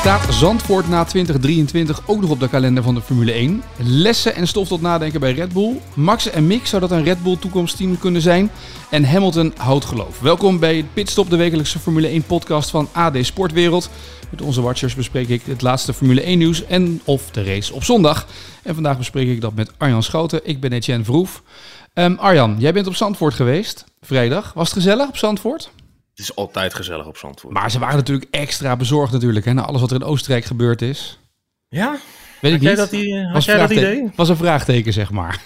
Staat Zandvoort na 2023 ook nog op de kalender van de Formule 1? Lessen en stof tot nadenken bij Red Bull. Max en Mick zou dat een Red Bull toekomstteam kunnen zijn. En Hamilton houdt geloof. Welkom bij Pitstop, de wekelijkse Formule 1 podcast van AD Sportwereld. Met onze watchers bespreek ik het laatste Formule 1 nieuws en of de race op zondag. En vandaag bespreek ik dat met Arjan Schoten. Ik ben Etienne Vroef. Um, Arjan, jij bent op Zandvoort geweest, vrijdag. Was het gezellig op Zandvoort? Het is altijd gezellig op Zandvoort. Maar ze waren natuurlijk extra bezorgd natuurlijk, hè, na alles wat er in Oostenrijk gebeurd is. Ja? Weet ik jij niet. dat, die, had was jij dat idee? was een vraagteken, zeg maar.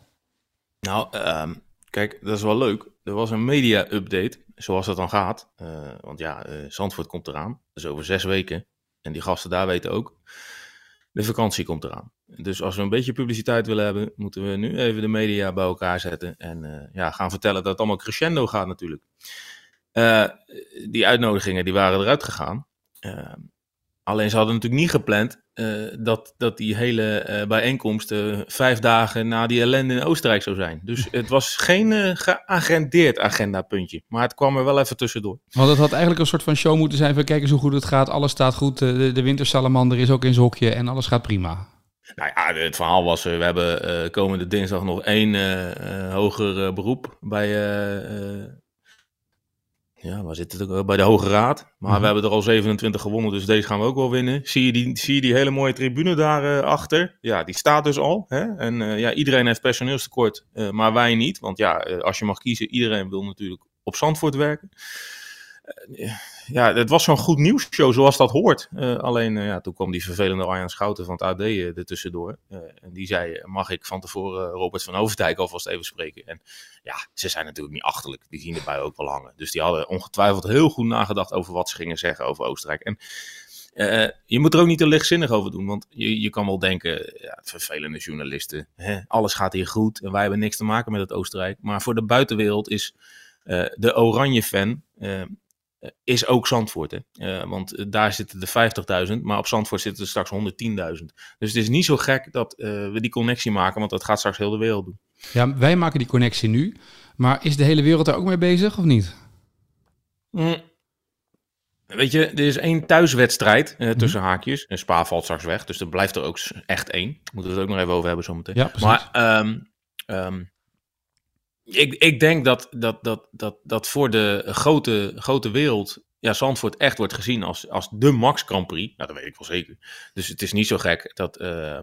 nou, ehm, kijk, dat is wel leuk. Er was een media-update, zoals dat dan gaat. Uh, want ja, uh, Zandvoort komt eraan. Dus over zes weken. En die gasten daar weten ook. De vakantie komt eraan. Dus als we een beetje publiciteit willen hebben, moeten we nu even de media bij elkaar zetten. En uh, ja, gaan vertellen dat het allemaal crescendo gaat natuurlijk. Uh, die uitnodigingen die waren eruit gegaan. Uh, alleen ze hadden natuurlijk niet gepland uh, dat, dat die hele bijeenkomst vijf dagen na die ellende in Oostenrijk zou zijn. Dus het was geen geagendeerd agendapuntje. Maar het kwam er wel even tussendoor. Want het had eigenlijk een soort van show moeten zijn van kijk eens hoe goed het gaat. Alles staat goed. De, de wintersalamander is ook in zijn hokje en alles gaat prima. Nou ja, het verhaal was, we hebben komende dinsdag nog één hoger beroep bij ja, waar zit het ook? Bij de Hoge Raad. Maar Mhm. we hebben er al 27 gewonnen, dus deze gaan we ook wel winnen. Zie je die, zie je die hele mooie tribune daar uh, achter? Ja, die staat dus al. Hè? En uh, ja, iedereen heeft personeelstekort, uh, maar wij niet. Want ja, als je mag kiezen, iedereen wil natuurlijk op Zandvoort werken. Ja, het was zo'n goed nieuwsshow zoals dat hoort. alleen ja, toen kwam die vervelende Arjan Schouten van het AD er tussendoor. en die zei, mag ik van tevoren Robert van Overdijk alvast even spreken? En ja, ze zijn natuurlijk niet achterlijk. Die zien erbij ook wel hangen. Dus die hadden ongetwijfeld heel goed nagedacht over wat ze gingen zeggen over Oostenrijk. En je moet er ook niet te lichtzinnig over doen. Want je, je kan wel denken, ja, vervelende journalisten. Hè, alles gaat hier goed en wij hebben niks te maken met het Oostenrijk. Maar voor de buitenwereld is de oranje fan... is ook Zandvoort. Hè? Uh, want daar zitten de 50.000, maar op Zandvoort zitten er straks 110.000. Dus het is niet zo gek dat uh, we die connectie maken, want dat gaat straks heel de wereld doen. Ja, wij maken die connectie nu, maar is de hele wereld daar ook mee bezig of niet? Mm. Weet je, er is één thuiswedstrijd uh, tussen mm. haakjes. En Spa valt straks weg, dus er blijft er ook echt één. Moeten we het ook nog even over hebben zometeen. Ja, precies. Maar um, um, ik, ik denk dat, dat, dat, dat, dat voor de grote, grote wereld ja, Zandvoort echt wordt gezien als, als de Max Grand Prix. Nou, dat weet ik wel zeker. Dus het is niet zo gek dat, uh,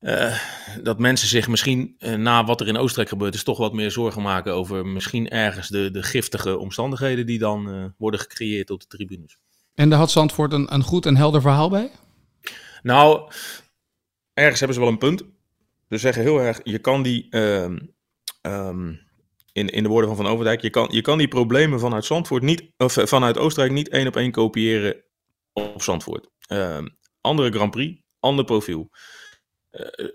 uh, dat mensen zich misschien uh, na wat er in Oostenrijk gebeurt is toch wat meer zorgen maken over misschien ergens de, de giftige omstandigheden die dan worden gecreëerd op de tribunes. En daar had Zandvoort een, een goed en helder verhaal bij? Nou, ergens hebben ze wel een punt. Ze zeggen heel erg, je kan die... Um, in, in de woorden van Van Overdijk, je kan, je kan die problemen vanuit Zandvoort niet, of vanuit Oostenrijk niet één op één kopiëren op Zandvoort. Uh, andere Grand Prix, ander profiel. Uh,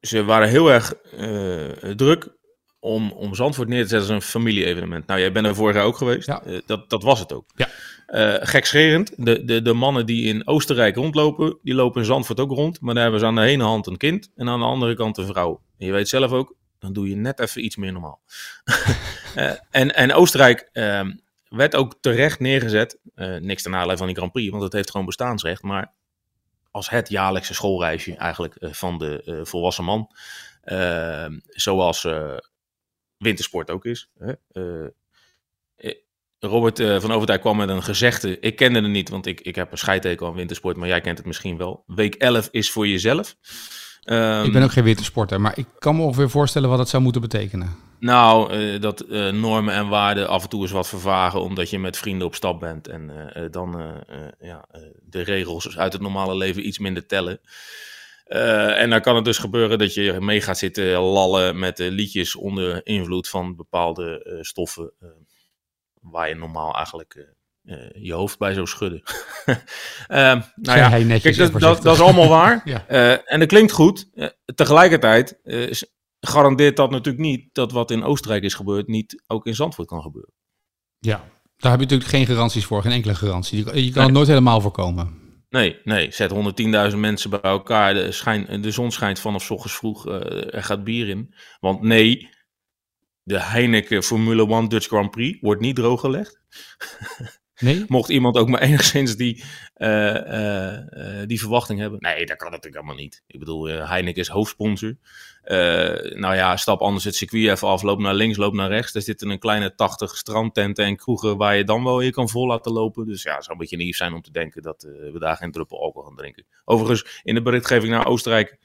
ze waren heel erg uh, druk om, om Zandvoort neer te zetten als een familie-evenement. Nou, jij bent er vorig jaar ook geweest. Ja. dat, dat was het ook. Ja. Uh, gekscherend, de, de, de mannen die in Oostenrijk rondlopen, die lopen in Zandvoort ook rond. Maar daar hebben ze aan de ene hand een kind en aan de andere kant een vrouw. En je weet zelf ook, dan doe je net even iets meer normaal. uh, en, en Oostenrijk uh, werd ook terecht neergezet, uh, niks ten nadele van die Grand Prix, want het heeft gewoon bestaansrecht, maar als het jaarlijkse schoolreisje eigenlijk uh, van de uh, volwassen man, zoals uh, wintersport ook is. Robert van Overdijk kwam met een gezegde, ik kende het niet, want ik, ik heb een scheidtekel aan wintersport, maar jij kent het misschien wel. Week 11 is voor jezelf. Um, ik ben ook geen wintersporter, maar ik kan me ongeveer voorstellen wat dat zou moeten betekenen. Nou, uh, dat uh, normen en waarden af en toe eens wat vervagen omdat je met vrienden op stap bent. En uh, dan ja, de regels uit het normale leven iets minder tellen. en dan kan het dus gebeuren dat je mee gaat zitten lallen met liedjes onder invloed van bepaalde stoffen. waar je normaal eigenlijk je hoofd bij zou schudden. Ehm, nou ja, netjes, kijk, dat, dat, dat, is allemaal waar. ja. en dat klinkt goed. tegelijkertijd garandeert dat natuurlijk niet dat wat in Oostenrijk is gebeurd niet ook in Zandvoort kan gebeuren. Ja, daar heb je natuurlijk geen garanties voor, geen enkele garantie. Je kan het nooit helemaal voorkomen. Nee, nee. Zet 110.000 mensen bij elkaar. De, schijn, de zon schijnt vanaf ochtends vroeg. Uh, er gaat bier in. Want nee, de Heineken Formule 1 Dutch Grand Prix wordt niet drooggelegd. Nee? Mocht iemand ook maar enigszins die, uh, uh, die verwachting hebben. Nee, dat kan natuurlijk helemaal niet. Ik bedoel, Heineken is hoofdsponsor. nou ja, stap anders het circuit even af. Loop naar links, loop naar rechts. Er zitten een kleine 80 strandtenten en kroegen waar je dan wel je kan vol laten lopen. Dus ja, het zou een beetje naïef zijn om te denken dat we daar geen druppel alcohol gaan drinken. Overigens, in de berichtgeving naar Oostenrijk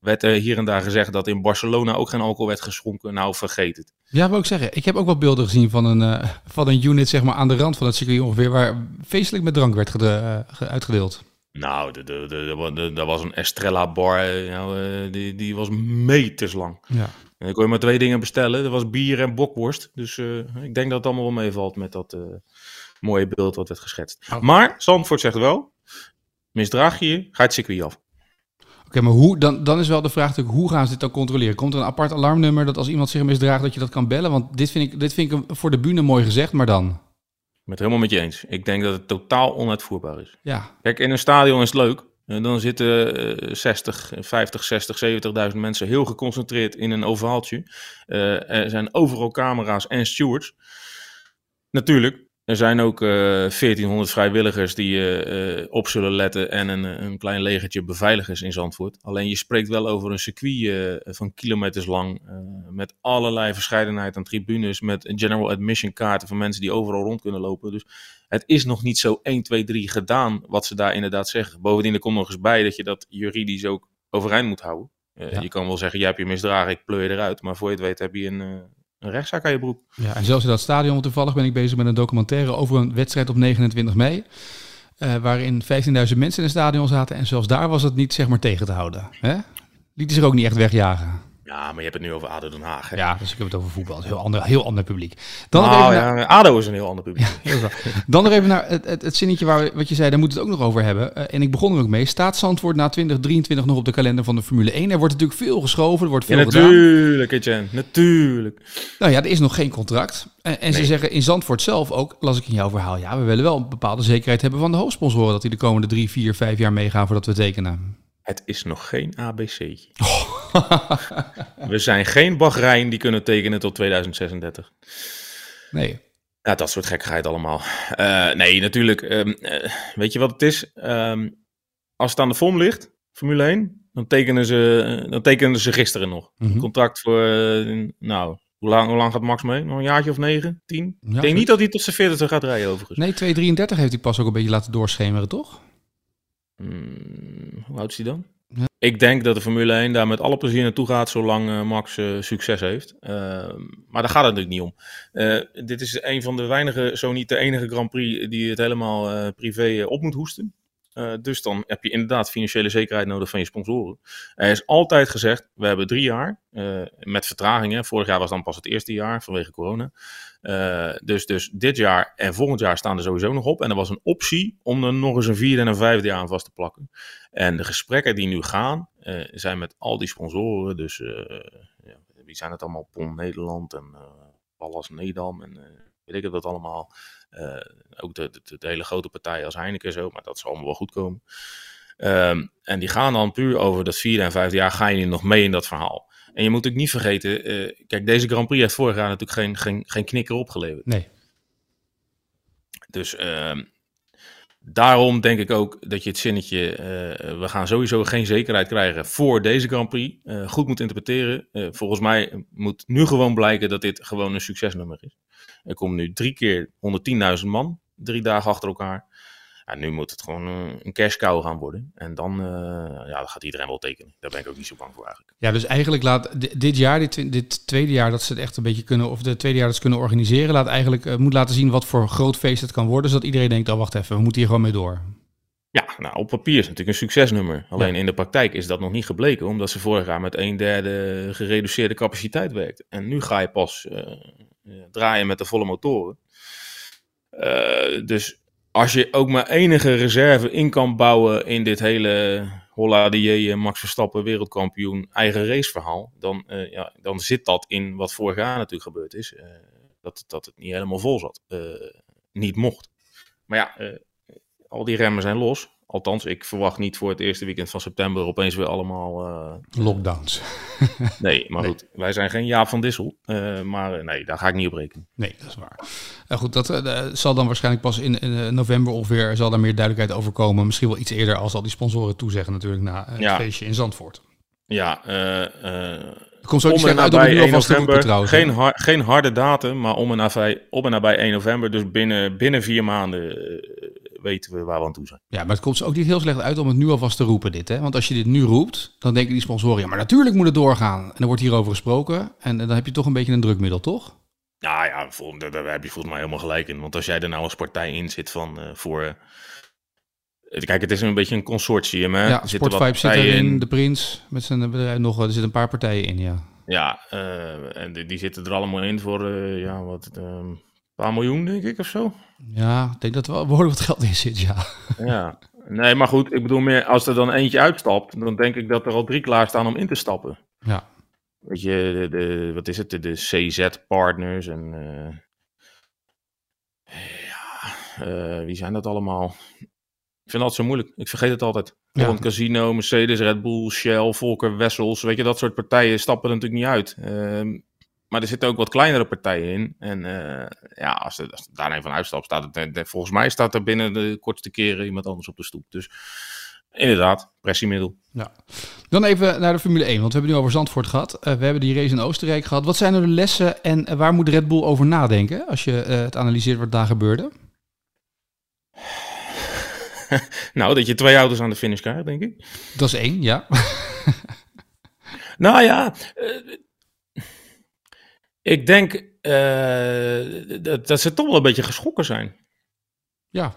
werd er hier en daar gezegd dat in Barcelona ook geen alcohol werd geschonken. Nou, vergeet het. Ja, wil ik zeggen. Ik heb ook wel beelden gezien van een, uh, van een unit zeg maar, aan de rand van het circuit ongeveer, waar feestelijk met drank werd uh, uitgedeeld. Nou, dat was een Estrella bar, uh, die, die was meters lang. Ja. En dan kon je maar twee dingen bestellen. Dat was bier en bokworst. Dus ik denk dat het allemaal wel meevalt met dat mooie beeld wat werd geschetst. Oh. Maar Zandvoort zegt wel, misdraag je je, ga het circuit af. Oké, maar hoe, dan, dan is wel de vraag natuurlijk, hoe gaan ze dit dan controleren? Komt er een apart alarmnummer dat als iemand zich misdraagt, dat je dat kan bellen? Want dit vind ik, dit vind ik voor de bühne mooi gezegd, maar dan? Ik ben het helemaal met je eens. Ik denk dat het totaal onuitvoerbaar is. Ja. Kijk, in een stadion is het leuk. En dan zitten 60, 50, 60, 70.000 mensen heel geconcentreerd in een ovaaltje. Uh, er zijn overal camera's en stewards. Natuurlijk, er zijn ook uh, eh, 1400 vrijwilligers die uh, op zullen letten en een, een, klein legertje beveiligers in Zandvoort. Alleen je spreekt wel over een circuit van kilometers lang, met allerlei verscheidenheid aan tribunes, met general admission kaarten van mensen die overal rond kunnen lopen. Dus het is nog niet zo 1, 2, 3 gedaan wat ze daar inderdaad zeggen. Bovendien er komt nog eens bij dat je dat juridisch ook overeind moet houden. Ja. Je kan wel zeggen, jij hebt je misdragen, ik pleur je eruit. Maar voor je het weet heb je een, een rechtszaak aan je broek. Ja, en zelfs in dat stadion, toevallig ben ik bezig met een documentaire over een wedstrijd op 29 mei. Uh, waarin 15.000 mensen in het stadion zaten. En zelfs daar was het niet zeg maar tegen te houden. Hè? Liet zich ook niet echt wegjagen. Ja, maar je hebt het nu over ADO Den Haag. Hè? Ja, dus ik heb het over voetbal. Een heel ander, heel ander publiek. Dan nou, nog even ja, naar... ADO is een heel ander publiek. Ja, Dan nog even naar het, het, het, zinnetje waar, wat je zei, daar moet het ook nog over hebben. Uh, en ik begon er ook mee. Staat Zandvoort na 2023 nog op de kalender van de Formule 1? Er wordt natuurlijk veel geschoven, er wordt veel ja, natuurlijk, Etienne, natuurlijk. Nou ja, er is nog geen contract. En, en nee. ze zeggen in Zandvoort zelf ook, las ik in jouw verhaal, ja, we willen wel een bepaalde zekerheid hebben van de hoofdsponsoren. Dat die de komende drie, vier, vijf jaar meegaan voordat we tekenen. Het is nog geen ABC. We zijn geen Bahrein die kunnen tekenen tot 2036. Nee. Ja, dat soort gekkigheid allemaal. Uh, nee, natuurlijk. Um, uh, weet je wat het is? Um, als het aan de vorm ligt, Formule 1, dan tekenen ze, dan tekenen ze gisteren nog. Mm -hmm. Contract voor, uh, nou, hoe lang, hoe lang gaat Max mee? Nog een jaartje of negen, tien? Ja, ik denk niet dat hij tot zijn 40 gaat rijden overigens. Nee, 2,33 heeft hij pas ook een beetje laten doorschemeren, toch? Hmm, hoe oud is hij dan? Ja. Ik denk dat de Formule 1 daar met alle plezier naartoe gaat, zolang uh, Max uh, succes heeft. Uh, maar daar gaat het natuurlijk niet om. dit is een van de weinige, zo niet de enige Grand Prix die het helemaal privé op moet hoesten. Dus dan heb je inderdaad financiële zekerheid nodig van je sponsoren. Er is altijd gezegd, we hebben drie jaar met vertragingen. Vorig jaar was dan pas het eerste jaar vanwege corona. Uh, dus, dus dit jaar en volgend jaar staan er sowieso nog op. En er was een optie om er nog eens een vierde en een vijfde jaar aan vast te plakken. En de gesprekken die nu gaan, zijn met al die sponsoren. Dus ja, wie zijn het allemaal? PON Nederland en Pallas Nedam en weet ik dat allemaal. Ook de, de, de, hele grote partijen als Heineken zo, maar dat zal allemaal wel goed komen. Um, en die gaan dan puur over dat vierde en vijfde jaar, ga je nog mee in dat verhaal. En je moet ook niet vergeten, uh, kijk, deze Grand Prix heeft vorig jaar natuurlijk geen, geen, geen knikker opgeleverd. Nee. Dus uh, daarom denk ik ook dat je het zinnetje, uh, we gaan sowieso geen zekerheid krijgen voor deze Grand Prix, uh, goed moet interpreteren. volgens mij moet nu gewoon blijken dat dit gewoon een succesnummer is. Er komt nu drie keer 110.000 man, drie dagen achter elkaar. Ja, nu moet het gewoon uh, een cash cow gaan worden. En dan, uh, ja, dan gaat iedereen wel tekenen. Daar ben ik ook niet zo bang voor eigenlijk. Ja, dus eigenlijk laat dit jaar, dit, dit tweede jaar dat ze het echt een beetje kunnen, of de tweede jaar dat ze kunnen organiseren, laat eigenlijk, uh, moet laten zien wat voor groot feest het kan worden. Zodat iedereen denkt, oh wacht even, we moeten hier gewoon mee door. Ja, nou op papier is het natuurlijk een succesnummer. Alleen ja. in de praktijk is dat nog niet gebleken, omdat ze vorig jaar met een derde gereduceerde capaciteit werkte. En nu ga je pas draaien met de volle motoren. Uh, dus als je ook maar enige reserve in kan bouwen in dit hele Holla de Max Verstappen wereldkampioen eigen raceverhaal, dan, uh, ja, dan zit dat in wat vorig jaar natuurlijk gebeurd is. Uh, dat, dat het niet helemaal vol zat. niet mocht. Maar ja, al die remmen zijn los. Althans, ik verwacht niet voor het eerste weekend van september opeens weer allemaal... Uh, Lockdowns. nee, maar goed, wij zijn geen Jaap van Dissel. Uh, maar nee, daar ga ik niet op rekenen. Nee, dat is waar. Uh, goed, dat zal dan waarschijnlijk pas in, in november ongeveer... zal daar meer duidelijkheid over komen. Misschien wel iets eerder als al die sponsoren toezeggen natuurlijk... na het ja. feestje in Zandvoort. Ja, komt zo om het nu alvast november, trouwens. Geen, har geen harde datum, maar om en, nabij, om en nabij 1 november. Dus binnen, binnen vier maanden weten we waar we aan toe zijn. Ja, maar het komt ook niet heel slecht uit om het nu alvast te roepen, dit. Hè? Want als je dit nu roept, dan denken die sponsoren, ja, maar natuurlijk moet het doorgaan. En dan wordt hierover gesproken. En dan heb je toch een beetje een drukmiddel, toch? Nou ja, daar heb je volgens mij helemaal gelijk in. Want als jij er nou als partij in zit van uh, voor. Uh, kijk, het is een beetje een consortium. Hè? Ja, Sport zit erin, in. de Prins met zijn bedrijf nog. Er zitten een paar partijen in, ja. Ja, uh, en die, die, zitten er allemaal in voor, ja, wat, ehm, paar miljoen, denk ik, of zo. Ja, ik denk dat er wel behoorlijk wat geld in zit, ja. Ja, nee, maar goed, ik bedoel meer, als er dan eentje uitstapt, dan denk ik dat er al drie klaar staan om in te stappen. Ja. Weet je, de, de wat is het, de, de CZ-partners en... Uh, ja, uh, wie zijn dat allemaal? Ik vind dat zo moeilijk. Ik vergeet het altijd. Ja. Casino, Mercedes, Red Bull, Shell, Volker, Wessels. Weet je, dat soort partijen stappen er natuurlijk niet uit. Uh, maar er zitten ook wat kleinere partijen in. En uh, ja, als er, als daar een van uitstapt, staat het, volgens mij staat er binnen de kortste keren iemand anders op de stoep. Dus inderdaad, pressiemiddel. Ja. Dan even naar de Formule 1, want we hebben nu over Zandvoort gehad. Uh, we hebben die race in Oostenrijk gehad. Wat zijn er de lessen en waar moet Red Bull over nadenken als je uh, het analyseert wat daar gebeurde? nou, dat je twee auto's aan de finish krijgt, denk ik. Dat is één, ja. nou ja, ik denk uh, dat, dat, ze toch wel een beetje geschrokken zijn. Ja.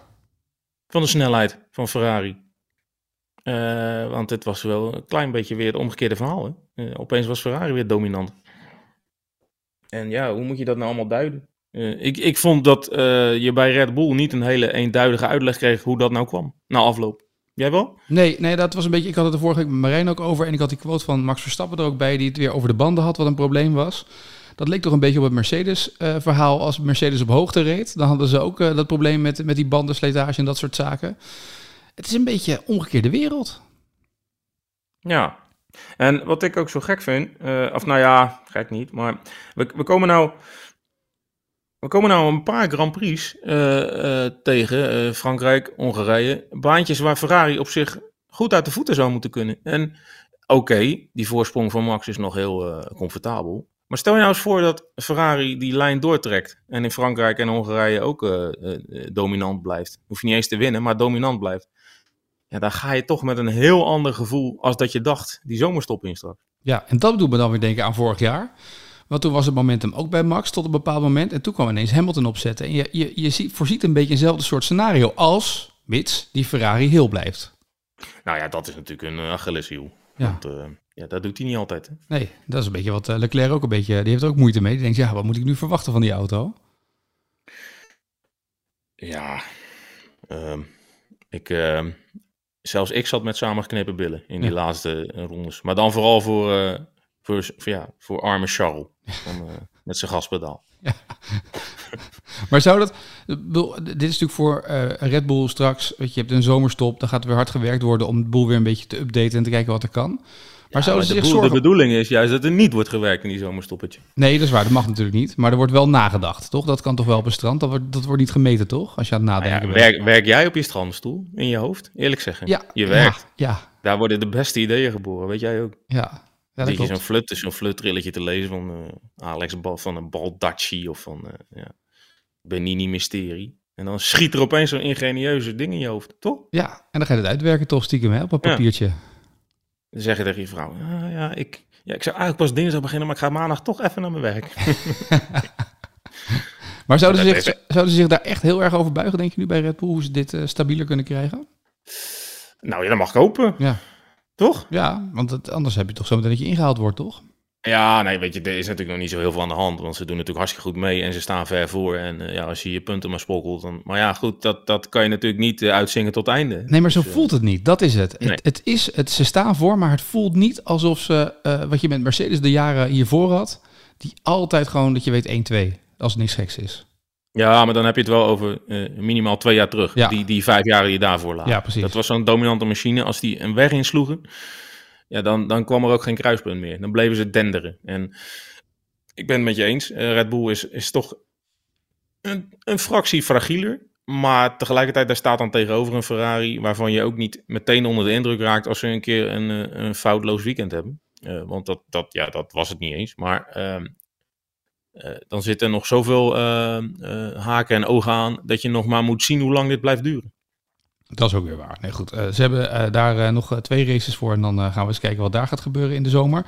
Van de snelheid van Ferrari. Uh, want het was wel een klein beetje weer het omgekeerde verhaal. Hè? Uh, opeens was Ferrari weer dominant. En ja, hoe moet je dat nou allemaal duiden? ik, ik vond dat je bij Red Bull niet een hele eenduidige uitleg kreeg hoe dat nou kwam. Na afloop. Jij wel? Nee, nee, dat was een beetje. Ik had het er vorige week met Marijn ook over. En ik had die quote van Max Verstappen er ook bij, die het weer over de banden had, wat een probleem was. Dat leek toch een beetje op het Mercedes-verhaal. als Mercedes op hoogte reed, dan hadden ze ook uh, dat probleem met, met die bandensletage en dat soort zaken. Het is een beetje omgekeerde wereld. Ja, en wat ik ook zo gek vind, uh, of nou ja, gek niet, maar we, we komen nou. We komen nou een paar Grand Prix tegen, Frankrijk, Hongarije. Baantjes waar Ferrari op zich goed uit de voeten zou moeten kunnen. En oké, die voorsprong van Max is nog heel comfortabel. Maar stel je nou eens voor dat Ferrari die lijn doortrekt. En in Frankrijk en Hongarije ook uh, uh, dominant blijft. Hoef je niet eens te winnen, maar dominant blijft. Ja, dan ga je toch met een heel ander gevoel als dat je dacht die zomerstop in straks. Ja, en dat doet me dan weer denken aan vorig jaar. Want toen was het momentum ook bij Max tot een bepaald moment. En toen kwam ineens Hamilton opzetten. En je, je, je ziet, voorziet een beetje eenzelfde soort scenario als, mits, die Ferrari heel blijft. Nou ja, dat is natuurlijk een Achilleshiel. Ja. Want, uh, ja, dat doet hij niet altijd. Hè? Nee, dat is een beetje wat uh, Leclerc ook een beetje... Die heeft er ook moeite mee. Die denkt, ja, wat moet ik nu verwachten van die auto? Ja, uh, ik... Uh, zelfs ik zat met samengeknepen billen in die ja. laatste eh, rondes. Maar dan vooral voor, uh, voor, voor, ja, voor arme Charles. Van, met zijn gaspedaal. Ja. maar zou dat... Dit is natuurlijk voor uh, Red Bull straks... Weet je, je hebt een zomerstop, dan gaat er weer hard gewerkt worden... om de boel weer een beetje te updaten en te kijken wat er kan. Maar, ja, maar de, zorgen... de bedoeling is juist dat er niet wordt gewerkt in die zomerstoppetje. Nee, dat is waar. Dat mag natuurlijk niet. Maar er wordt wel nagedacht, toch? Dat kan toch wel op een strand? Dat wordt, dat wordt niet gemeten, toch? Als je aan het nadenken nou ja, werk, werk, jij op je strandstoel in je hoofd? Eerlijk zeggen. Ja. Je werkt. Ja, Daar worden de beste ideeën geboren, weet jij ook. Ja. Ja, dat je zo'n flut, zo'n flutrilletje te lezen van uh, Alex Bal, van een Baldacci of van uh, ja, Benini Mysterie. En dan schiet er opeens zo'n ingenieuze ding in je hoofd, toch? Ja, en dan ga je het uitwerken toch stiekem hè, op een papiertje. Dan zeg je tegen je vrouw, ah, ja, ik, ja, ik zou eigenlijk pas dinsdag beginnen, maar ik ga maandag toch even naar mijn werk. maar zouden ze, zich, zouden ze zich daar echt heel erg over buigen, denk je nu bij Red Bull, hoe ze dit uh, stabieler kunnen krijgen? Nou ja, dat mag ik hopen. Ja. Toch? Ja, want het, anders heb je toch zo meteen dat je ingehaald wordt, toch? Ja, nee, weet je, er is natuurlijk nog niet zo heel veel aan de hand. Want ze doen natuurlijk hartstikke goed mee en ze staan ver voor. En uh, ja, als je je punten maar spokkelt. Dan... Maar ja, goed, dat, dat kan je natuurlijk niet uh, uitzingen tot einde. Nee, maar zo dus, voelt het niet. Dat is het. Nee. het. Het, is, het. Ze staan voor, maar het voelt niet alsof ze, uh, wat je met Mercedes de jaren hiervoor had, die altijd gewoon, dat je weet, 1-2, als het niks geks is. Ja, maar dan heb je het wel over minimaal twee jaar terug. Ja. Die, die vijf jaar die je daarvoor laat. Ja, precies. Dat was zo'n dominante machine. Als die een weg insloegen, ja, dan, dan kwam er ook geen kruispunt meer. Dan bleven ze denderen. En ik ben het met je eens. Uh, Red Bull is, is toch een, een fractie fragieler. Maar tegelijkertijd, daar staat dan tegenover een Ferrari... waarvan je ook niet meteen onder de indruk raakt... als ze een keer een, eh, een foutloos weekend hebben. Uh, want dat, dat, ja, dat was het niet eens. Maar uh, dan zitten er nog zoveel haken en ogen aan... dat je nog maar moet zien hoe lang dit blijft duren. Dat is ook weer waar. Nee, goed. Uh, ze hebben uh, daar uh, nog twee races voor. En dan gaan we eens kijken wat daar gaat gebeuren in de zomer.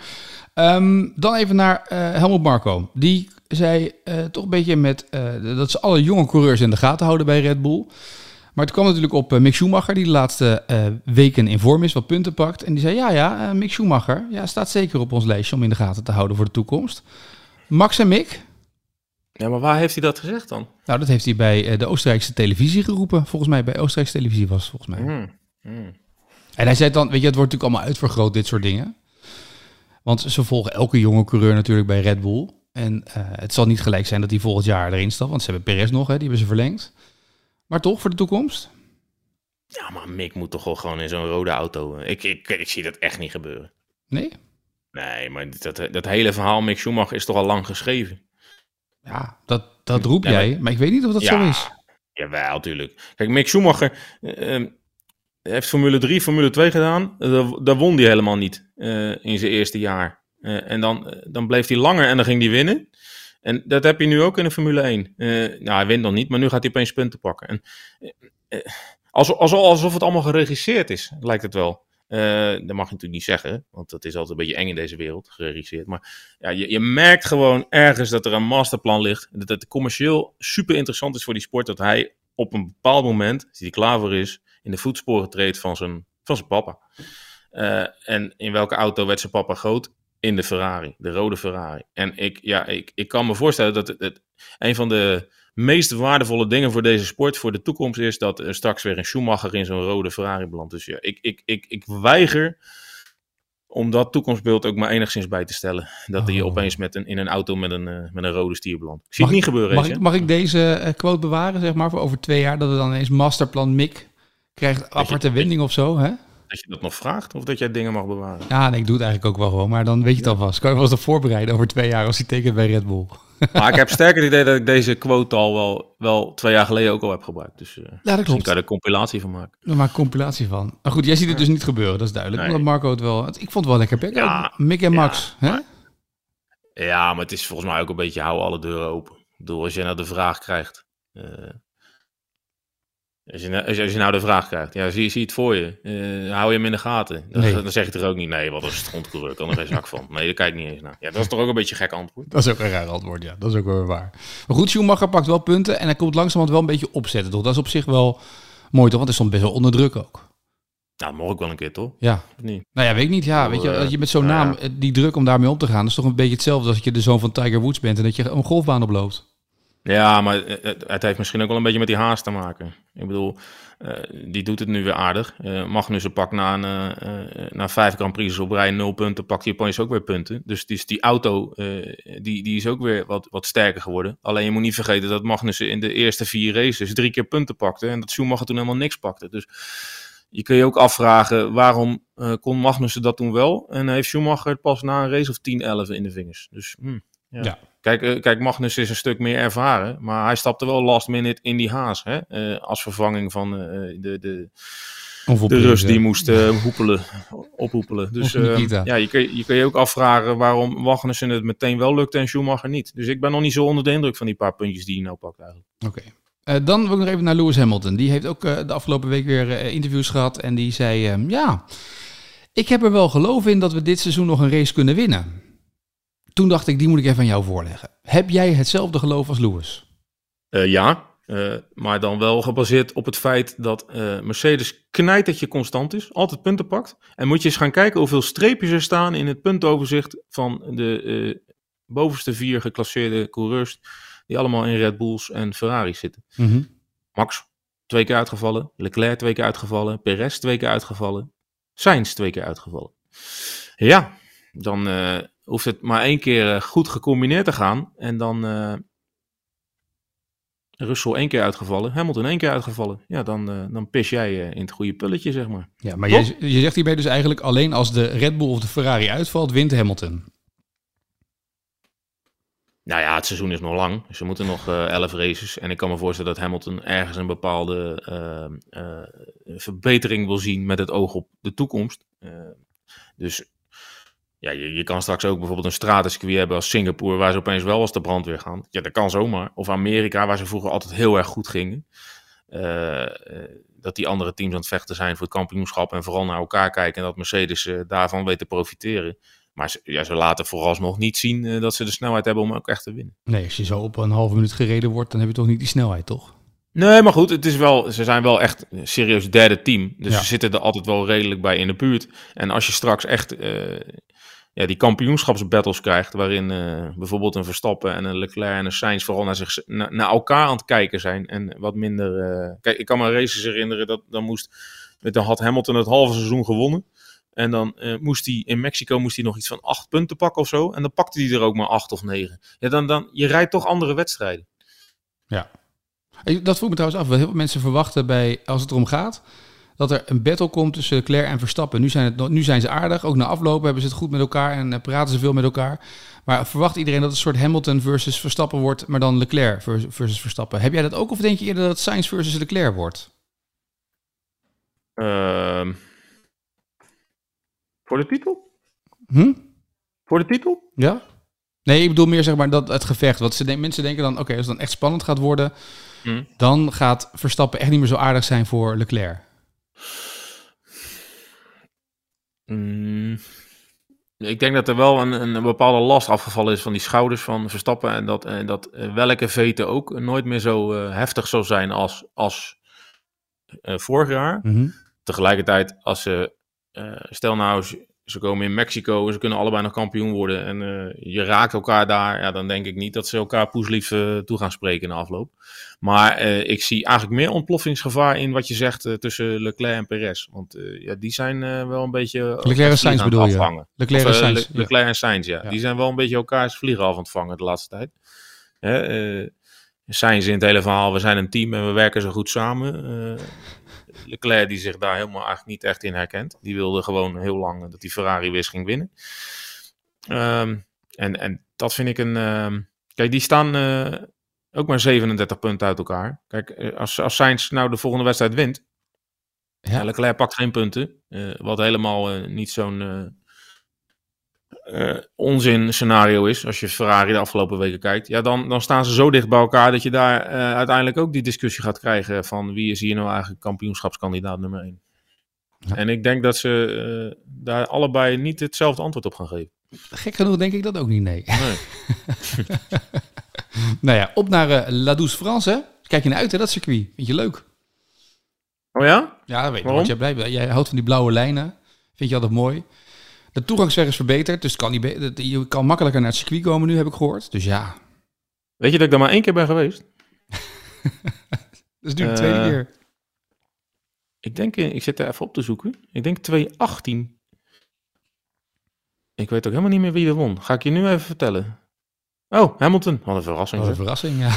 Um, dan even naar Helmut Marko. Die zei toch een beetje met dat ze alle jonge coureurs in de gaten houden bij Red Bull. Maar het kwam natuurlijk op Mick Schumacher, die de laatste weken in vorm is, wat punten pakt. En die zei: Ja, ja, Mick Schumacher ja, staat zeker op ons lijstje om in de gaten te houden voor de toekomst. Max en Mick, ja, maar waar heeft hij dat gezegd dan? Nou, dat heeft hij bij eh, de Oostenrijkse televisie geroepen. Volgens mij, bij Oostenrijkse televisie was het volgens mij. Hmm, hmm. En hij zei dan, weet je, het wordt natuurlijk allemaal uitvergroot, dit soort dingen. Want ze volgen elke jonge coureur natuurlijk bij Red Bull. En uh, het zal niet gelijk zijn dat hij volgend jaar erin stapt, want ze hebben Perez nog, hè, die hebben ze verlengd. Maar toch, voor de toekomst? Ja, maar Mick moet toch wel gewoon in zo'n rode auto. Ik, ik, ik zie dat echt niet gebeuren. Nee? Nee, maar dat, dat hele verhaal Mick Schumacher is toch al lang geschreven. Ja, dat, dat roep jij, maar, ik weet niet of dat zo is. Jawel, natuurlijk. Kijk, Mick Schumacher uh, heeft Formule 3, Formule 2 gedaan. daar won hij helemaal niet uh, in zijn eerste jaar. En dan, dan bleef hij langer en dan ging hij winnen. En dat heb je nu ook in de Formule 1. nou, hij wint dan niet, maar nu gaat hij opeens punten pakken. En, alsof, alsof het allemaal geregisseerd is, lijkt het wel. Uh, dat mag je natuurlijk niet zeggen, want dat is altijd een beetje eng in deze wereld, geregisseerd. Maar ja, je, je merkt gewoon ergens dat er een masterplan ligt. Dat het commercieel super interessant is voor die sport. Dat hij op een bepaald moment, als hij klaar voor is, in de voetsporen treedt van zijn, van zijn papa. Uh, en in welke auto werd zijn papa groot? In de Ferrari, de rode Ferrari. En ik, ja, ik, ik kan me voorstellen dat het, het een van de meest waardevolle dingen voor deze sport, voor de toekomst, is dat er straks weer een Schumacher in zo'n rode Ferrari belandt. Dus ja, ik, ik, ik, ik weiger om dat toekomstbeeld ook maar enigszins bij te stellen. Dat hij oh. opeens met een, in een auto met een, uh, met een rode stier belandt. Ik zie het niet gebeuren. Mag, ik, mag ik deze uh, quote bewaren, zeg maar, voor over twee jaar? Dat er dan ineens masterplan Mick krijgt aparte wending of zo, hè? Dat je dat nog vraagt, of dat jij dingen mag bewaren? Ja, nee, ik doe het eigenlijk ook wel gewoon. Maar dan weet je het alvast. Kan je wel eens voorbereiden over twee jaar als hij tekent bij Red Bull. Maar ik heb sterker het idee dat ik deze quote al wel, wel twee jaar geleden ook al heb gebruikt. Dus uh, ja, dat klopt. kan er een compilatie van maken. We maken een compilatie van. Maar goed, jij ziet het dus niet gebeuren, dat is duidelijk. Nee. Omdat Marco het wel... Ik vond het wel lekker pek. Ja, Mick en Max. hè? ja, maar het is volgens mij ook een beetje hou alle deuren open. Ik bedoel, als je nou de vraag krijgt... Uh, als je, als, je, nou de vraag krijgt, ja, zie, zie het voor je. Uh, hou je hem in de gaten. Dan, dan zeg je er ook niet, nee, wat is het grondcoureur? Kan er geen zak van. Nee, daar kijk ik niet eens naar. Ja, dat is toch ook een beetje een gek antwoord? Dat is ook een raar antwoord, ja. Dat is ook wel waar. Maar goed, Schumacher pakt wel punten en hij komt langzamerhand wel een beetje opzetten, toch? Dat is op zich wel mooi, toch? Want hij stond best wel onder druk ook. Ja, dat mag ook wel een keer, toch? Ja. niet? Nou ja, weet ik niet. Ja, weet je, als je met zo'n naam, ja. die druk om daarmee om te gaan, dat is toch een beetje hetzelfde als je de zoon van Tiger Woods bent en dat je een golfbaan oploopt. Ja, maar het, het, heeft misschien ook wel een beetje met die haast te maken. Ik bedoel, uh, die doet het nu weer aardig. Uh, Magnussen pakt na, een, uh, na vijf Grand Prix op rij nul punten, pakt opeens ook weer punten. Dus die, die auto die, die is ook weer wat, wat sterker geworden. Alleen je moet niet vergeten dat Magnussen in de eerste vier races drie keer punten pakte. En dat Schumacher toen helemaal niks pakte. Dus je kun je ook afvragen waarom kon Magnussen dat toen wel. En heeft Schumacher pas na een race of 10, 11 in de vingers. Dus hmm, ja. ja. Kijk, uh, kijk, Magnus is een stuk meer ervaren, maar hij stapte wel last minute in die haas. Hè? Uh, als vervanging van uh, de, de, de rust die moest hoepelen, ophoepelen. Dus ja, je kun, je kun je ook afvragen waarom Magnussen het meteen wel lukte en Schumacher niet. Dus ik ben nog niet zo onder de indruk van die paar puntjes die hij nou pakt eigenlijk. Oké. Okay. dan wil ik nog even naar Lewis Hamilton. Die heeft ook de afgelopen week weer interviews gehad en die zei, ehm, ja, ik heb er wel geloof in dat we dit seizoen nog een race kunnen winnen. Toen dacht ik, die moet ik even aan jou voorleggen. Heb jij hetzelfde geloof als Lewis? Uh, ja. Uh, maar dan wel gebaseerd op het feit dat uh, Mercedes knijtertje constant is, altijd punten pakt. En moet je eens gaan kijken hoeveel streepjes er staan in het puntoverzicht van de bovenste vier geclasseerde coureurs, die allemaal in Red Bulls en Ferraris zitten. Mm -hmm. Max twee keer uitgevallen, Leclerc twee keer uitgevallen, Perez twee keer uitgevallen, Sainz twee keer uitgevallen. Ja, dan hoeft het maar één keer goed gecombineerd te gaan en dan Russell één keer uitgevallen, Hamilton één keer uitgevallen. Ja, dan, uh, dan pis jij uh, in het goede pulletje, zeg maar. Ja, maar je, je zegt hierbij dus eigenlijk alleen als de Red Bull of de Ferrari uitvalt, wint Hamilton. Nou ja, het seizoen is nog lang. Dus er moeten nog uh, elf races. En ik kan me voorstellen dat Hamilton ergens een bepaalde verbetering wil zien met het oog op de toekomst. dus ja, je, je kan straks ook bijvoorbeeld een stratencircuit hebben als Singapore, waar ze opeens wel als de brandweer gaan. Ja, dat kan zomaar. Of Amerika, waar ze vroeger altijd heel erg goed gingen. Uh, dat die andere teams aan het vechten zijn voor het kampioenschap en vooral naar elkaar kijken en dat Mercedes uh, daarvan weet te profiteren. Maar ze, ja, ze laten vooralsnog niet zien uh, dat ze de snelheid hebben om ook echt te winnen. Nee, als je zo op een halve minuut gereden wordt, dan heb je toch niet die snelheid, toch? Nee, maar goed, het is wel, ze zijn wel echt een serieus derde team. Dus ja. ze zitten er altijd wel redelijk bij in de buurt. En als je straks echt ja, die kampioenschapsbattles krijgt, waarin uh, bijvoorbeeld een Verstappen en een Leclerc en een Sainz vooral naar, zich, naar, elkaar aan het kijken zijn en wat minder... Uh, kijk, ik kan me races herinneren, dat dan moest, dan had Hamilton het halve seizoen gewonnen. En dan uh, moest hij in Mexico moest hij nog iets van acht punten pakken of zo. En dan pakte hij er ook maar acht of negen. Ja, dan, dan, je rijdt toch andere wedstrijden. Ja. Dat vroeg me trouwens af. Wat heel veel mensen verwachten bij, als het erom gaat, dat er een battle komt tussen Leclerc en Verstappen. Nu zijn, het, nu zijn ze aardig, ook na aflopen hebben ze het goed met elkaar en uh, praten ze veel met elkaar. Maar verwacht iedereen dat het een soort Hamilton versus Verstappen wordt, maar dan Leclerc versus Verstappen? Heb jij dat ook of denk je eerder dat het Sainz versus Leclerc wordt? Uh, voor de titel? Hm? Voor de titel? Ja. Nee, ik bedoel meer zeg maar dat het gevecht. Ze de, mensen denken dan, oké, okay, als het dan echt spannend gaat worden, hm. dan gaat Verstappen echt niet meer zo aardig zijn voor Leclerc. Mm, ik denk dat er wel een, een, bepaalde last afgevallen is van die schouders van Verstappen. En dat, en dat welke veten ook nooit meer zo uh, heftig zal zijn als, als uh, vorig jaar. Mm -hmm. Tegelijkertijd, als ze, uh, stel nou, ze komen in Mexico en ze kunnen allebei nog kampioen worden. En je raakt elkaar daar, ja, dan denk ik niet dat ze elkaar poeslief toe gaan spreken in de afloop. Maar uh, ik zie eigenlijk meer ontploffingsgevaar in wat je zegt tussen Leclerc en Perez. Want ja, die zijn wel een beetje. Leclerc en Sainz bedoel afvangen. je? Leclerc en Sainz. Le Leclerc en Sainz, ja. ja. Die zijn wel een beetje elkaars vliegen af aan het vangen de laatste tijd. Hè, Sainz in het hele verhaal, we zijn een team en we werken zo goed samen. Leclerc die zich daar helemaal eigenlijk niet echt in herkent. Die wilde gewoon heel lang dat die Ferrari wist ging winnen. Um, en, en dat vind ik een. Uh, kijk, die staan ook maar 37 punten uit elkaar. Kijk, als, als Sainz nou de volgende wedstrijd wint. Ja. Leclerc pakt geen punten. Uh, wat helemaal uh, niet zo'n uh, onzin scenario is. Als je Ferrari de afgelopen weken kijkt. Ja, dan, dan staan ze zo dicht bij elkaar dat je daar uiteindelijk ook die discussie gaat krijgen. Van wie is hier nou eigenlijk kampioenschapskandidaat nummer 1. Ja. En ik denk dat ze daar allebei niet hetzelfde antwoord op gaan geven. Gek genoeg denk ik dat ook niet, nee. nee. nou ja, op naar La Douce France, hè? Kijk je naar uit, hè, dat circuit. Vind je leuk? Oh ja? Ja, dat weet ik. Want jij, blij, jij houdt van die blauwe lijnen. Vind je altijd mooi. De toegangsweg is verbeterd, dus kan niet je kan makkelijker naar het circuit komen nu, heb ik gehoord. Dus ja. Weet je dat ik daar maar één keer ben geweest? dat is nu de uh, tweede keer. Ik denk, ik zit er even op te zoeken. Ik denk 2018. Ik weet ook helemaal niet meer wie er won. Ga ik je nu even vertellen. Oh, Hamilton. Wat een verrassing. Wat een verrassing, ja.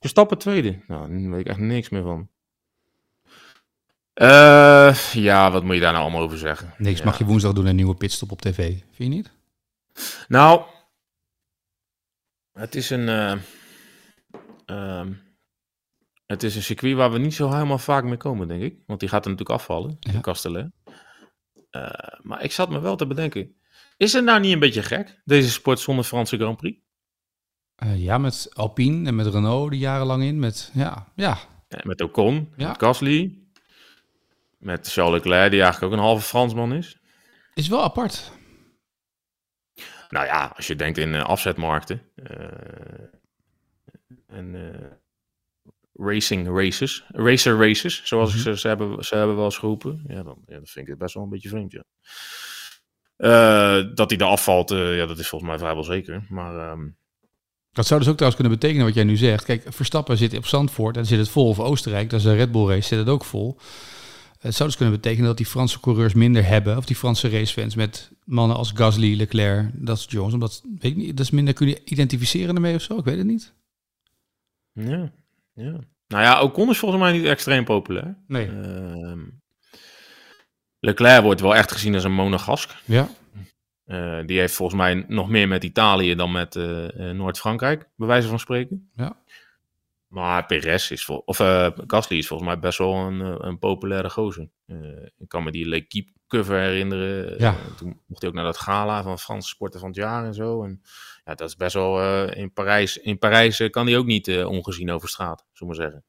Verstappen tweede. Nou, daar weet ik echt niks meer van. Uh, ja, wat moet je daar nou allemaal over zeggen? Niks ja. mag je woensdag doen een nieuwe pitstop op tv. Vind je niet? Nou, het is een... Uh, uh, het is een circuit waar we niet zo helemaal vaak mee komen, denk ik. Want die gaat er natuurlijk afvallen, ja. de Castellet. Uh, maar ik zat me wel te bedenken. Is het nou niet een beetje gek, deze sport zonder Franse Grand Prix? Ja, met Alpine en met Renault die jarenlang in. Met, ja, ja. met Ocon, ja. met Gasly. Met Charles Leclerc, die eigenlijk ook een halve Fransman is. Is wel apart. Nou ja, als je denkt in uh, afzetmarkten. Uh, en racing races. Racer races, zoals Mhm. ze, ze, hebben, ze hebben wel eens geroepen. Ja, dan, ja, vind ik best wel een beetje vreemd, ja. Eh, dat hij er afvalt, eh, ja, dat is volgens mij vrijwel zeker. Maar ehm, Dat zou dus ook trouwens kunnen betekenen wat jij nu zegt. Kijk, Verstappen zit op Zandvoort en zit het vol. Of Oostenrijk, dat is een Red Bull race, zit het ook vol. Het zou dus kunnen betekenen dat die Franse coureurs minder hebben. Of die Franse racefans met mannen als Gasly, Leclerc, dat soort jongens. Omdat, weet ik niet, dat is minder kun je identificeren ermee of zo. Ik weet het niet. ja, ja. Nou ja, Ocon is volgens mij niet extreem populair. Nee. Ehm, Leclerc wordt wel echt gezien als een monegask. Ja. Eh, die heeft volgens mij nog meer met Italië dan met eh, eh, Noord-Frankrijk, bij wijze van spreken. Ja. Maar Perez is, vol, of eh Gasly is volgens mij best wel een, eh, een populaire gozer. Eh, ik kan me die L'Equipe cover herinneren. Ja. Toen mocht hij ook naar dat gala van Franse sporten van het jaar en zo. En ja, dat is best wel in Parijs. In Parijs kan hij ook niet ongezien over straat, zullen we maar zeggen.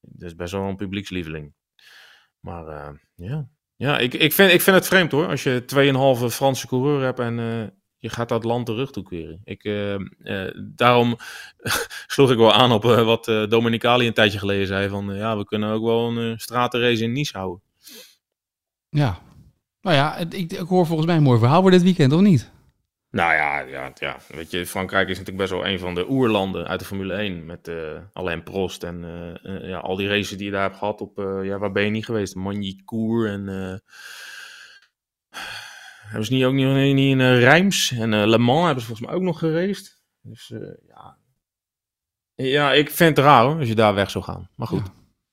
Dat is best wel een publiekslieveling. Maar ja, ja ik, ik, vind, ik vind het vreemd hoor. Als je 2,5 Franse coureur hebt en je gaat dat land de rug toekeren. Ik, eh, eh, daarom sloeg ik wel aan op eh, wat eh Dominicali een tijdje geleden zei. Van ja, we kunnen ook wel een stratenrace in Nice houden. Ja. Nou ja, het- ik, ik hoor volgens mij een mooi verhaal voor dit weekend, of niet? Nou ja, ja, ja, weet je, Frankrijk is natuurlijk best wel een van de oerlanden uit de Formule 1. Met eh Alain Prost en ja, al die races die je daar hebt gehad op, eh, ja, waar ben je niet geweest? Magny-Cours en... eh hebben ze niet ook niet, niet in uh, Rijms en eh, Le Mans hebben ze volgens mij ook nog geraced. Dus eh, ja... Ja, ik vind het raar hoor, als je daar weg zou gaan. Maar goed,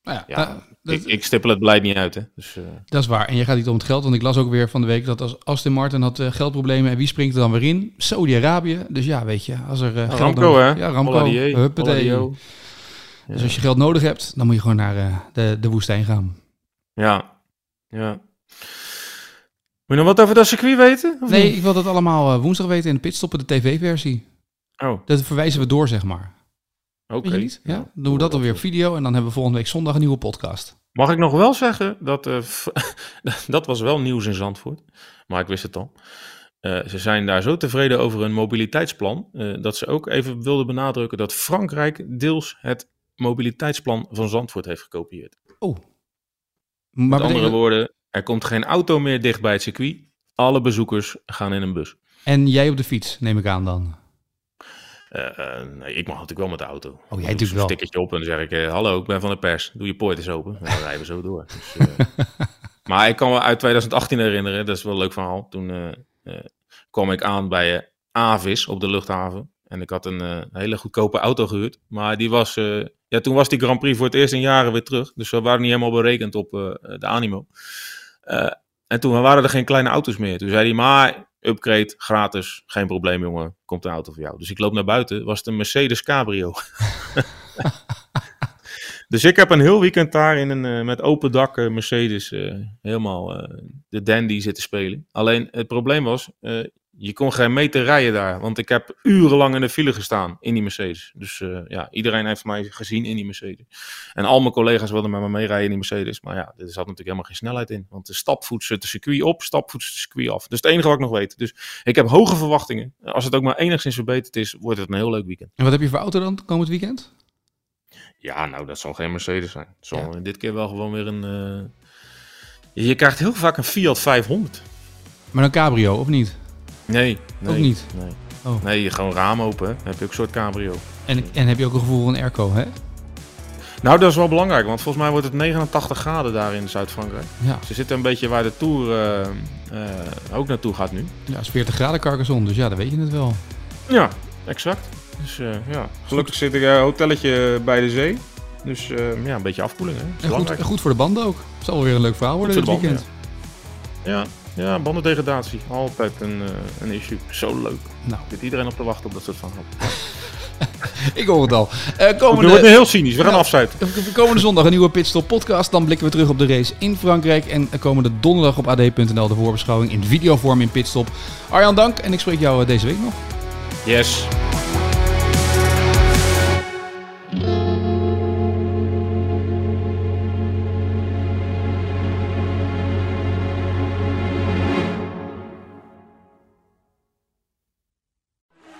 Nou ja, Ja, eh, dat, ik, ik stippel het beleid niet uit hè. Dus, eh, dat is waar. En je gaat niet om het geld, want ik las ook weer van de week dat als Aston Martin had eh, geldproblemen en wie springt er dan weer in? Saudi-Arabië. Dus ja, weet je, als er eh, geld Ramco nodig- hè? Ja, Ramco. Huppatee. Dus als je geld nodig hebt, dan moet je gewoon naar eh, de, de woestijn gaan. Ja, ja. Je nog wat over dat circuit weten? of Nee, niet? ik wil dat allemaal eh, woensdag weten in de pitstoppen, de tv-versie. Oh, Dat verwijzen we door, zeg maar. oké. Niet? Ja? Dan doen we dat alweer op video en dan hebben we volgende week zondag een nieuwe podcast. Mag ik nog wel zeggen dat eh, dat was wel nieuws in Zandvoort, maar ik wist het al. Eh, ze zijn daar zo tevreden over hun mobiliteitsplan dat ze ook even wilden benadrukken dat Frankrijk deels het mobiliteitsplan van Zandvoort heeft gekopieerd. Oh. Met Maar andere betekent- woorden, er komt geen auto meer dicht bij het circuit. Alle bezoekers gaan in een bus. En jij op de fiets, neem ik aan dan. Eh, eh, nee, ik mag natuurlijk wel met de auto. Oh, jij natuurlijk wel. stickertje op en dan zeg ik, eh, hallo, ik ben van de pers. Doe je poort eens open. En dan rijden we zo door. Dus, maar ik kan me uit 2018 herinneren, dat is wel een leuk verhaal. Toen kwam ik aan bij Avis op de luchthaven. En ik had een hele goedkope auto gehuurd. Maar die was, ja, toen was die Grand Prix voor het eerst in jaren weer terug. Dus we waren niet helemaal berekend op de animo. Eh, en toen waren er geen kleine auto's meer. Toen zei hij, maar upgrade, gratis, geen probleem jongen, komt een auto voor jou. Dus ik loop naar buiten, was het een Mercedes Cabrio. dus ik heb een heel weekend daar in een eh, met open dak eh, Mercedes helemaal de dandy zitten spelen. Alleen het probleem was, je kon geen meter rijden daar. Want ik heb urenlang in de file gestaan in die Mercedes. Dus eh, ja, iedereen heeft mij gezien in die Mercedes. En al mijn collega's wilden met me meerijden in die Mercedes. Maar ja, er zat natuurlijk helemaal geen snelheid in. Want de stapvoets het circuit op, stapvoets het circuit af. Dus het enige wat ik nog weet. Dus ik heb hoge verwachtingen. Als het ook maar enigszins verbeterd is, wordt het een heel leuk weekend. En wat heb je voor auto dan komend weekend? Ja, nou, dat zal geen Mercedes zijn. Het zal Ja. dit keer wel gewoon weer een... eh, Je krijgt heel vaak een Fiat 500. Maar een cabrio, of niet? Nee, nee. Ook niet? Nee. Oh. Nee, gewoon raam open. Dan heb je ook een soort cabrio. En, en heb je ook een gevoel van airco, hè? Nou, dat is wel belangrijk, want volgens mij wordt het 89 graden daar in Zuid-Frankrijk. Ja, Ze zitten een beetje waar de Tour eh, eh, ook naartoe gaat nu. ja is 40 graden Carcassonne, dus ja, dan weet je het wel. Ja, exact. Dus eh, ja, gelukkig zit ik een hotelletje bij de zee. Dus eh, ja, een beetje afkoeling, hè. Dat is En goed, goed voor de banden ook. Het zal wel weer een leuk verhaal worden dit weekend. Ja, ja, bandendegradatie. Altijd een, eh, een issue. Zo leuk. Nou, Zit iedereen op te wachten op dat soort verhaal. ik hoor het al. Eh Goed, we komende, worden heel cynisch. We gaan Ja. afsluiten. komende zondag een nieuwe Pitstop podcast. Dan blikken we terug op de race in Frankrijk. En komende donderdag op ad.nl de voorbeschouwing in videovorm in Pitstop. Arjan, dank. En ik spreek jou eh, deze week nog. Yes.